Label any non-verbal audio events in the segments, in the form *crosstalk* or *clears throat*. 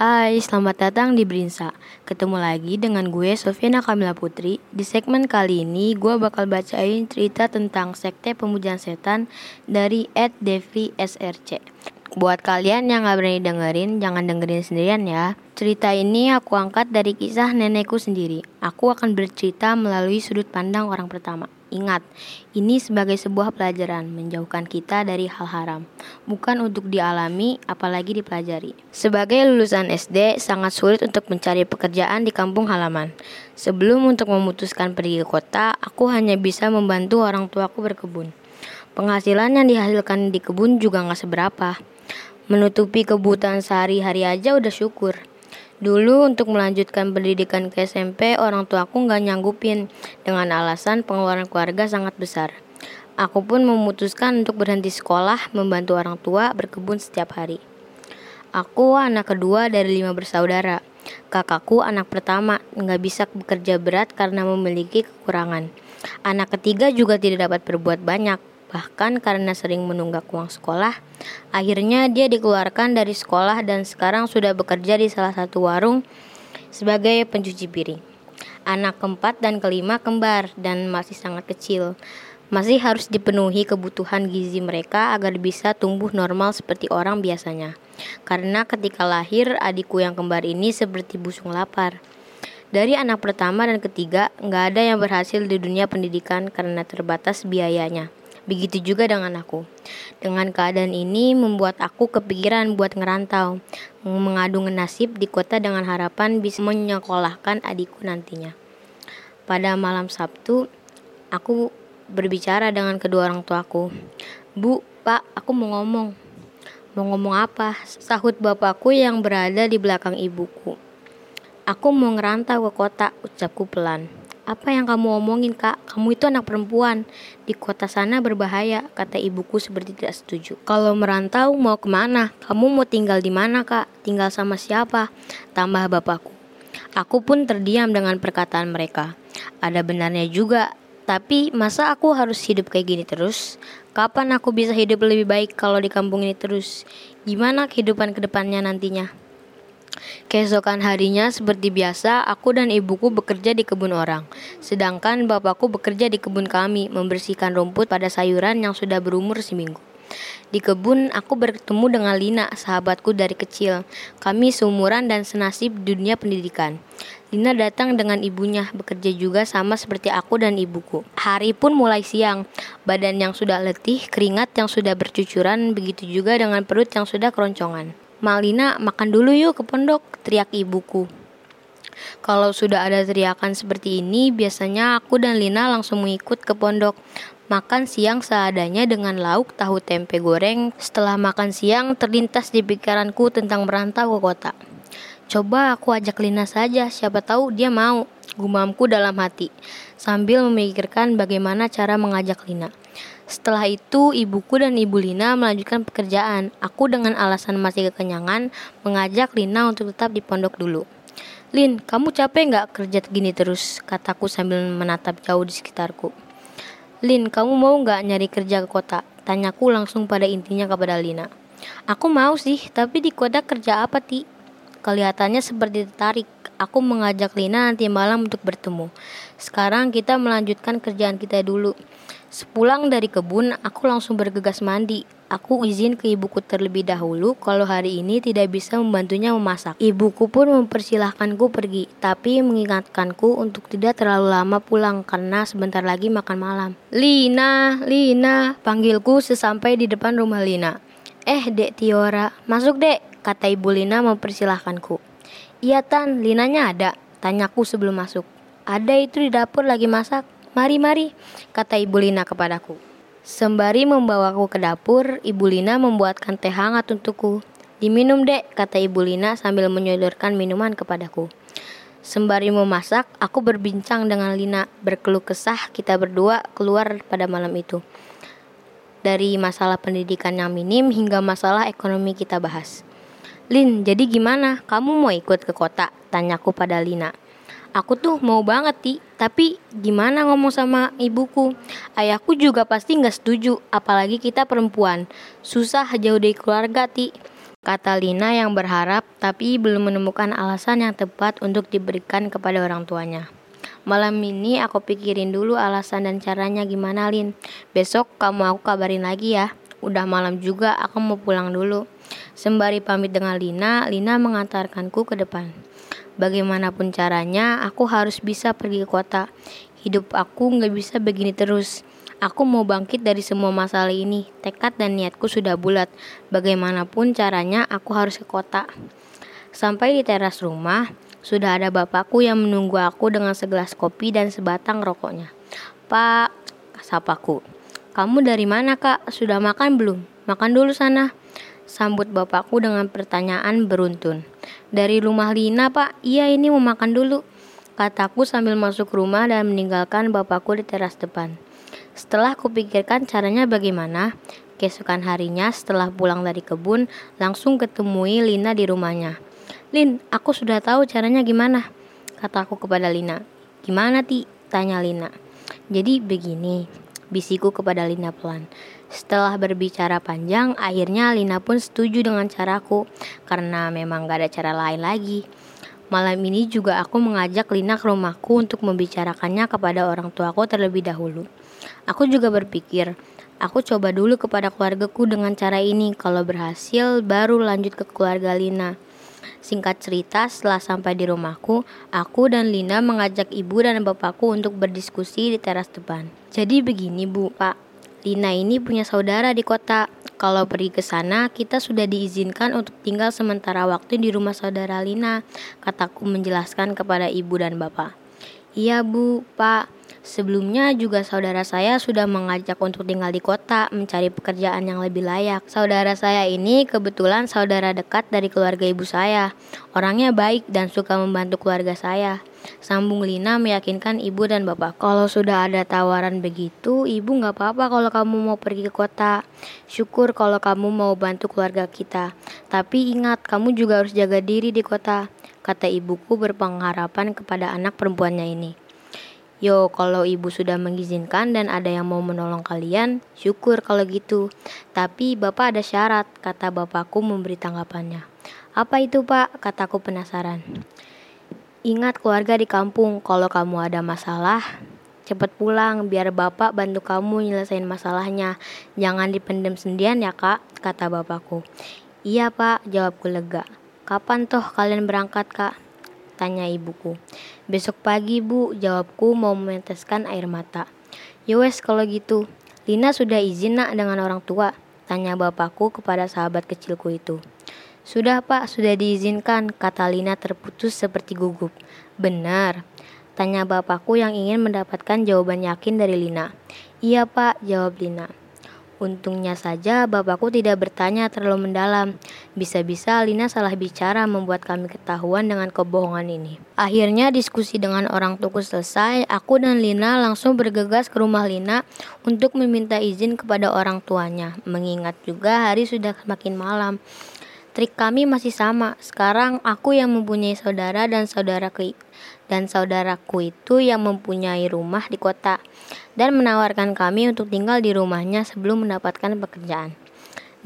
Hai, selamat datang di Brinsa. Ketemu lagi dengan gue Sofiana Kamila Putri. Di segmen kali ini gue bakal bacain cerita tentang sekte pemujaan setan dari Ed Devri SRC. Buat kalian yang gak berani dengerin, jangan dengerin sendirian ya. Cerita ini aku angkat dari kisah nenekku sendiri. Aku akan bercerita melalui sudut pandang orang pertama. Ingat, ini sebagai sebuah pelajaran menjauhkan kita dari hal haram, bukan untuk dialami apalagi dipelajari. Sebagai lulusan SD, sangat sulit untuk mencari pekerjaan di kampung halaman. Sebelum untuk memutuskan pergi ke kota, aku hanya bisa membantu orang tuaku berkebun. Penghasilan yang dihasilkan di kebun juga nggak seberapa. Menutupi kebutuhan sehari-hari aja udah syukur. Dulu untuk melanjutkan pendidikan ke SMP, orang tuaku nggak nyanggupin dengan alasan pengeluaran keluarga sangat besar. Aku pun memutuskan untuk berhenti sekolah, membantu orang tua berkebun setiap hari. Aku anak kedua dari lima bersaudara. Kakakku anak pertama, nggak bisa bekerja berat karena memiliki kekurangan. Anak ketiga juga tidak dapat berbuat banyak, Bahkan karena sering menunggak uang sekolah, akhirnya dia dikeluarkan dari sekolah dan sekarang sudah bekerja di salah satu warung sebagai pencuci piring. Anak keempat dan kelima kembar dan masih sangat kecil. Masih harus dipenuhi kebutuhan gizi mereka agar bisa tumbuh normal seperti orang biasanya. Karena ketika lahir, adikku yang kembar ini seperti busung lapar. Dari anak pertama dan ketiga, nggak ada yang berhasil di dunia pendidikan karena terbatas biayanya. Begitu juga dengan aku. Dengan keadaan ini membuat aku kepikiran buat ngerantau, mengadu nasib di kota dengan harapan bisa menyekolahkan adikku nantinya. Pada malam Sabtu, aku berbicara dengan kedua orang tuaku. Bu, Pak, aku mau ngomong. Mau ngomong apa? Sahut bapakku yang berada di belakang ibuku. Aku mau ngerantau ke kota, ucapku pelan. Apa yang kamu omongin kak? Kamu itu anak perempuan. Di kota sana berbahaya, kata ibuku seperti tidak setuju. Kalau merantau mau ke mana? Kamu mau tinggal di mana kak? Tinggal sama siapa? Tambah bapakku. Aku pun terdiam dengan perkataan mereka. Ada benarnya juga, tapi masa aku harus hidup kayak gini terus? Kapan aku bisa hidup lebih baik kalau di kampung ini terus? Gimana kehidupan ke depannya nantinya? Keesokan harinya seperti biasa, aku dan ibuku bekerja di kebun orang. Sedangkan bapakku bekerja di kebun kami, membersihkan rumput pada sayuran yang sudah berumur seminggu. Di kebun, aku bertemu dengan Lina, sahabatku dari kecil. Kami seumuran dan senasib dunia pendidikan. Lina datang dengan ibunya, bekerja juga sama seperti aku dan ibuku. Hari pun mulai siang, badan yang sudah letih, keringat yang sudah bercucuran, begitu juga dengan perut yang sudah keroncongan. Malina makan dulu yuk ke pondok, teriak ibuku. Kalau sudah ada teriakan seperti ini, biasanya aku dan Lina langsung mengikut ke pondok. Makan siang seadanya dengan lauk tahu tempe goreng. Setelah makan siang, terlintas di pikiranku tentang merantau ke kota. Coba aku ajak Lina saja, siapa tahu dia mau. Gumamku dalam hati, sambil memikirkan bagaimana cara mengajak Lina. Setelah itu, ibuku dan ibu Lina melanjutkan pekerjaan. Aku dengan alasan masih kekenyangan, mengajak Lina untuk tetap di pondok dulu. Lin, kamu capek nggak kerja gini terus? Kataku sambil menatap jauh di sekitarku. Lin, kamu mau nggak nyari kerja ke kota? Tanyaku langsung pada intinya kepada Lina. Aku mau sih, tapi di kota kerja apa, Ti? Kelihatannya seperti tertarik. Aku mengajak Lina nanti malam untuk bertemu. Sekarang kita melanjutkan kerjaan kita dulu. Sepulang dari kebun, aku langsung bergegas mandi. Aku izin ke ibuku terlebih dahulu kalau hari ini tidak bisa membantunya memasak. Ibuku pun mempersilahkanku pergi, tapi mengingatkanku untuk tidak terlalu lama pulang karena sebentar lagi makan malam. Lina, Lina, panggilku sesampai di depan rumah Lina. Eh, Dek Tiora, masuk Dek, kata Ibu Lina mempersilahkanku. Iya Tan, Linanya ada, tanyaku sebelum masuk. Ada itu di dapur lagi masak. Mari, mari, kata Ibu Lina kepadaku. Sembari membawaku ke dapur, Ibu Lina membuatkan teh hangat untukku. Diminum dek, kata Ibu Lina sambil menyodorkan minuman kepadaku. Sembari memasak, aku berbincang dengan Lina, berkeluh kesah kita berdua keluar pada malam itu. Dari masalah pendidikan yang minim hingga masalah ekonomi kita bahas. Lin, jadi gimana? Kamu mau ikut ke kota? Tanyaku pada Lina. Aku tuh mau banget ti, tapi gimana ngomong sama ibuku? Ayahku juga pasti nggak setuju, apalagi kita perempuan. Susah jauh dari keluarga ti. Kata Lina yang berharap tapi belum menemukan alasan yang tepat untuk diberikan kepada orang tuanya. Malam ini aku pikirin dulu alasan dan caranya gimana Lin. Besok kamu aku kabarin lagi ya. Udah malam juga aku mau pulang dulu. Sembari pamit dengan Lina, Lina mengantarkanku ke depan. Bagaimanapun caranya, aku harus bisa pergi ke kota. Hidup aku nggak bisa begini terus. Aku mau bangkit dari semua masalah ini. Tekad dan niatku sudah bulat. Bagaimanapun caranya, aku harus ke kota. Sampai di teras rumah, sudah ada bapakku yang menunggu aku dengan segelas kopi dan sebatang rokoknya. Pak, sapaku. Kamu dari mana kak? Sudah makan belum? Makan dulu sana. Sambut bapakku dengan pertanyaan beruntun. Dari rumah Lina pak, iya ini mau makan dulu. Kataku sambil masuk rumah dan meninggalkan bapakku di teras depan. Setelah kupikirkan caranya bagaimana, keesokan harinya setelah pulang dari kebun, langsung ketemui Lina di rumahnya. Lin, aku sudah tahu caranya gimana, kataku kepada Lina. Gimana ti? Tanya Lina. Jadi begini, bisiku kepada Lina pelan. Setelah berbicara panjang, akhirnya Lina pun setuju dengan caraku, karena memang gak ada cara lain lagi. Malam ini juga aku mengajak Lina ke rumahku untuk membicarakannya kepada orang tuaku terlebih dahulu. Aku juga berpikir, aku coba dulu kepada keluargaku dengan cara ini. Kalau berhasil, baru lanjut ke keluarga Lina. Singkat cerita, setelah sampai di rumahku, aku dan Lina mengajak ibu dan bapakku untuk berdiskusi di teras depan. Jadi begini bu, pak, Lina ini punya saudara di kota. Kalau pergi ke sana, kita sudah diizinkan untuk tinggal sementara waktu di rumah saudara Lina, kataku menjelaskan kepada ibu dan bapak. Iya bu, pak, Sebelumnya juga saudara saya sudah mengajak untuk tinggal di kota, mencari pekerjaan yang lebih layak. Saudara saya ini kebetulan saudara dekat dari keluarga ibu saya. Orangnya baik dan suka membantu keluarga saya. Sambung Lina meyakinkan ibu dan bapak. Kalau sudah ada tawaran begitu, ibu nggak apa-apa kalau kamu mau pergi ke kota. Syukur kalau kamu mau bantu keluarga kita. Tapi ingat, kamu juga harus jaga diri di kota. Kata ibuku berpengharapan kepada anak perempuannya ini. Yo, kalau ibu sudah mengizinkan dan ada yang mau menolong kalian, syukur kalau gitu. Tapi bapak ada syarat, kata bapakku memberi tanggapannya. Apa itu pak? Kataku penasaran. Ingat keluarga di kampung, kalau kamu ada masalah, cepat pulang biar bapak bantu kamu nyelesain masalahnya. Jangan dipendam sendirian ya kak, kata bapakku. Iya pak, jawabku lega. Kapan toh kalian berangkat kak? Tanya ibuku. Besok pagi bu, jawabku mau meneteskan air mata. Yowes kalau gitu. Lina sudah izin nak dengan orang tua? Tanya bapakku kepada sahabat kecilku itu. Sudah pak, sudah diizinkan, kata Lina terputus seperti gugup. Benar, tanya bapakku yang ingin mendapatkan jawaban yakin dari Lina. Iya pak, jawab Lina. Untungnya saja bapakku tidak bertanya terlalu mendalam. Bisa-bisa Lina salah bicara membuat kami ketahuan dengan kebohongan ini. Akhirnya diskusi dengan orang tuku selesai, aku dan Lina langsung bergegas ke rumah Lina untuk meminta izin kepada orang tuanya. Mengingat juga hari sudah semakin malam. Trik kami masih sama. Sekarang aku yang mempunyai saudara dan saudara dan saudaraku itu yang mempunyai rumah di kota dan menawarkan kami untuk tinggal di rumahnya sebelum mendapatkan pekerjaan.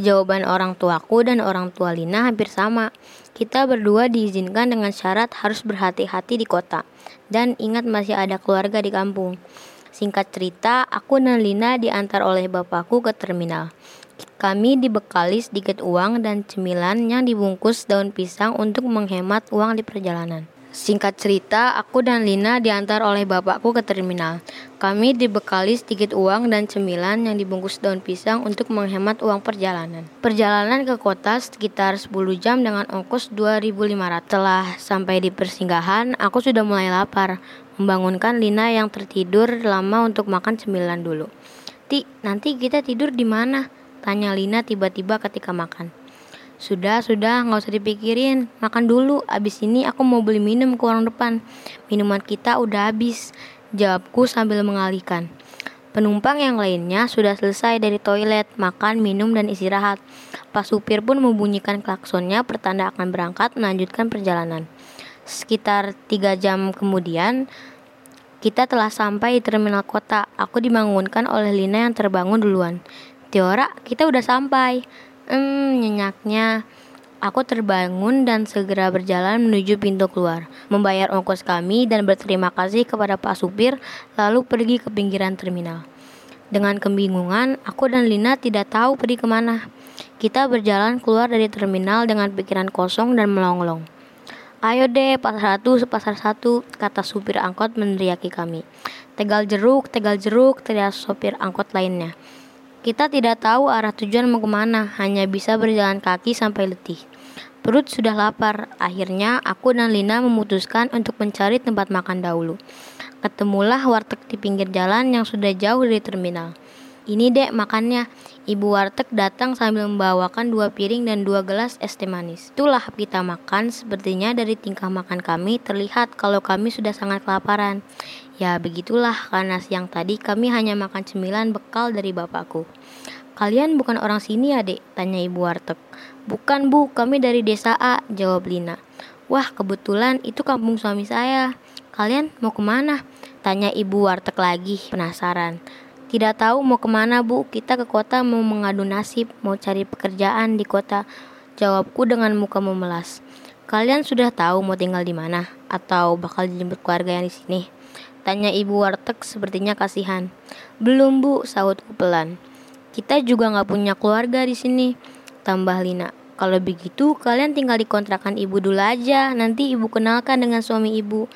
Jawaban orang tuaku dan orang tua Lina hampir sama. Kita berdua diizinkan dengan syarat harus berhati-hati di kota dan ingat masih ada keluarga di kampung. Singkat cerita, aku dan Lina diantar oleh bapakku ke terminal. Kami dibekali sedikit uang dan cemilan yang dibungkus daun pisang untuk menghemat uang di perjalanan. Singkat cerita, aku dan Lina diantar oleh bapakku ke terminal. Kami dibekali sedikit uang dan cemilan yang dibungkus daun pisang untuk menghemat uang perjalanan. Perjalanan ke kota sekitar 10 jam dengan ongkos 2500. Setelah sampai di persinggahan, aku sudah mulai lapar. Membangunkan Lina yang tertidur lama untuk makan cemilan dulu. Ti, nanti kita tidur di mana? Tanya Lina tiba-tiba ketika makan. Sudah, sudah, nggak usah dipikirin. Makan dulu, abis ini aku mau beli minum ke warung depan. Minuman kita udah habis, jawabku sambil mengalihkan. Penumpang yang lainnya sudah selesai dari toilet, makan, minum, dan istirahat. Pas supir pun membunyikan klaksonnya pertanda akan berangkat melanjutkan perjalanan. Sekitar tiga jam kemudian, kita telah sampai di terminal kota. Aku dibangunkan oleh Lina yang terbangun duluan. Tiora, kita udah sampai. Hmm, nyenyaknya. Aku terbangun dan segera berjalan menuju pintu keluar, membayar ongkos kami dan berterima kasih kepada Pak Supir, lalu pergi ke pinggiran terminal. Dengan kebingungan, aku dan Lina tidak tahu pergi ke mana. Kita berjalan keluar dari terminal dengan pikiran kosong dan melonglong. Ayo deh, pasar satu, pasar satu, kata supir angkot meneriaki kami. Tegal jeruk, tegal jeruk, teriak sopir angkot lainnya. Kita tidak tahu arah tujuan mau ke mana, hanya bisa berjalan kaki sampai letih. Perut sudah lapar, akhirnya aku dan Lina memutuskan untuk mencari tempat makan dahulu. Ketemulah warteg di pinggir jalan yang sudah jauh dari terminal. Ini dek makannya. Ibu warteg datang sambil membawakan dua piring dan dua gelas es teh manis. Itulah kita makan, sepertinya dari tingkah makan kami terlihat kalau kami sudah sangat kelaparan. Ya begitulah karena siang tadi kami hanya makan cemilan bekal dari bapakku. Kalian bukan orang sini ya dek? Tanya ibu warteg. Bukan bu, kami dari desa A, jawab Lina. Wah kebetulan itu kampung suami saya. Kalian mau ke mana? Tanya ibu warteg lagi, penasaran. Tidak tahu mau ke mana bu, kita ke kota mau mengadu nasib, mau cari pekerjaan di kota. Jawabku dengan muka memelas. Kalian sudah tahu mau tinggal di mana? Atau bakal dijemput keluarga yang di sini? Tanya ibu warteg sepertinya kasihan. Belum bu, sahutku pelan. Kita juga nggak punya keluarga di sini. Tambah Lina. Kalau begitu, kalian tinggal di kontrakan ibu dulu aja. Nanti ibu kenalkan dengan suami ibu.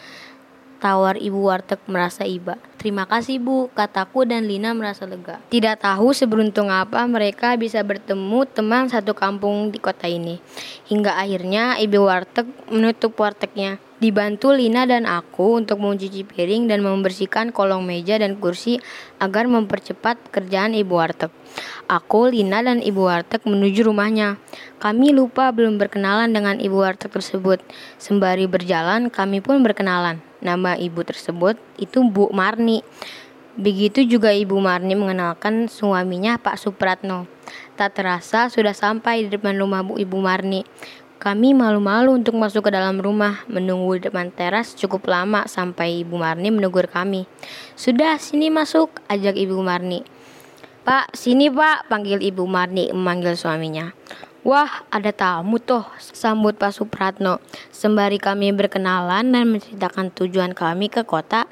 Tawar ibu warteg merasa iba. Terima kasih bu, kataku dan Lina merasa lega. Tidak tahu seberuntung apa mereka bisa bertemu teman satu kampung di kota ini. Hingga akhirnya ibu warteg menutup wartegnya. Dibantu Lina dan aku untuk mencuci piring dan membersihkan kolong meja dan kursi agar mempercepat pekerjaan ibu warteg. Aku, Lina, dan ibu warteg menuju rumahnya. Kami lupa belum berkenalan dengan ibu warteg tersebut. Sembari berjalan, kami pun berkenalan. Nama ibu tersebut itu Bu Marni. Begitu juga Ibu Marni mengenalkan suaminya Pak Supratno. Tak terasa sudah sampai di depan rumah Bu Ibu Marni. Kami malu-malu untuk masuk ke dalam rumah, menunggu di depan teras cukup lama sampai Ibu Marni menegur kami. Sudah, sini masuk, ajak Ibu Marni. Pak, sini pak, panggil Ibu Marni memanggil suaminya. Wah, ada tamu tuh, sambut Pak Supratno. Sembari kami berkenalan dan menceritakan tujuan kami ke kota,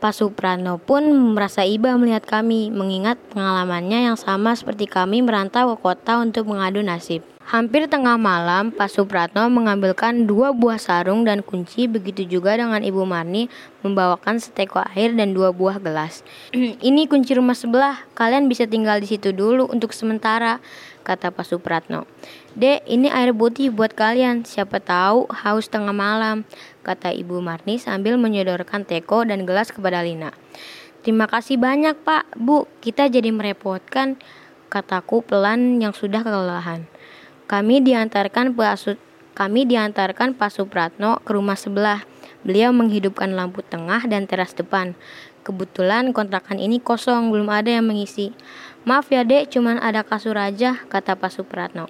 Pak Supratno pun merasa iba melihat kami, mengingat pengalamannya yang sama seperti kami merantau ke kota untuk mengadu nasib. Hampir tengah malam, Pak Supratno mengambilkan dua buah sarung dan kunci, begitu juga dengan Ibu Marni membawakan seteko air dan dua buah gelas. *clears throat* Ini kunci rumah sebelah, kalian bisa tinggal di situ dulu untuk sementara, kata Pak Supratno. Dek, ini air putih buat kalian, siapa tahu haus tengah malam, kata Ibu Marni sambil menyodorkan teko dan gelas kepada Lina. Terima kasih banyak Pak, Bu, kita jadi merepotkan, kataku pelan yang sudah kelelahan. Kami diantarkan Pak kami diantarkan Pak Supratno ke rumah sebelah. Beliau menghidupkan lampu tengah dan teras depan. Kebetulan kontrakan ini kosong, belum ada yang mengisi. Maaf ya dek, cuman ada kasur aja, kata Pak Supratno.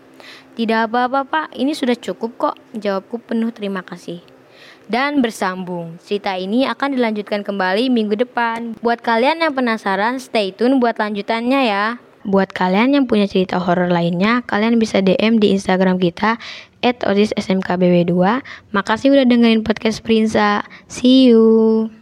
Tidak apa-apa pak, ini sudah cukup kok, jawabku penuh terima kasih. Dan bersambung, cerita ini akan dilanjutkan kembali minggu depan. Buat kalian yang penasaran, stay tune buat lanjutannya ya. Buat kalian yang punya cerita horor lainnya, kalian bisa DM di Instagram kita @osissmkbw2. Makasih udah dengerin podcast Prinsa. See you.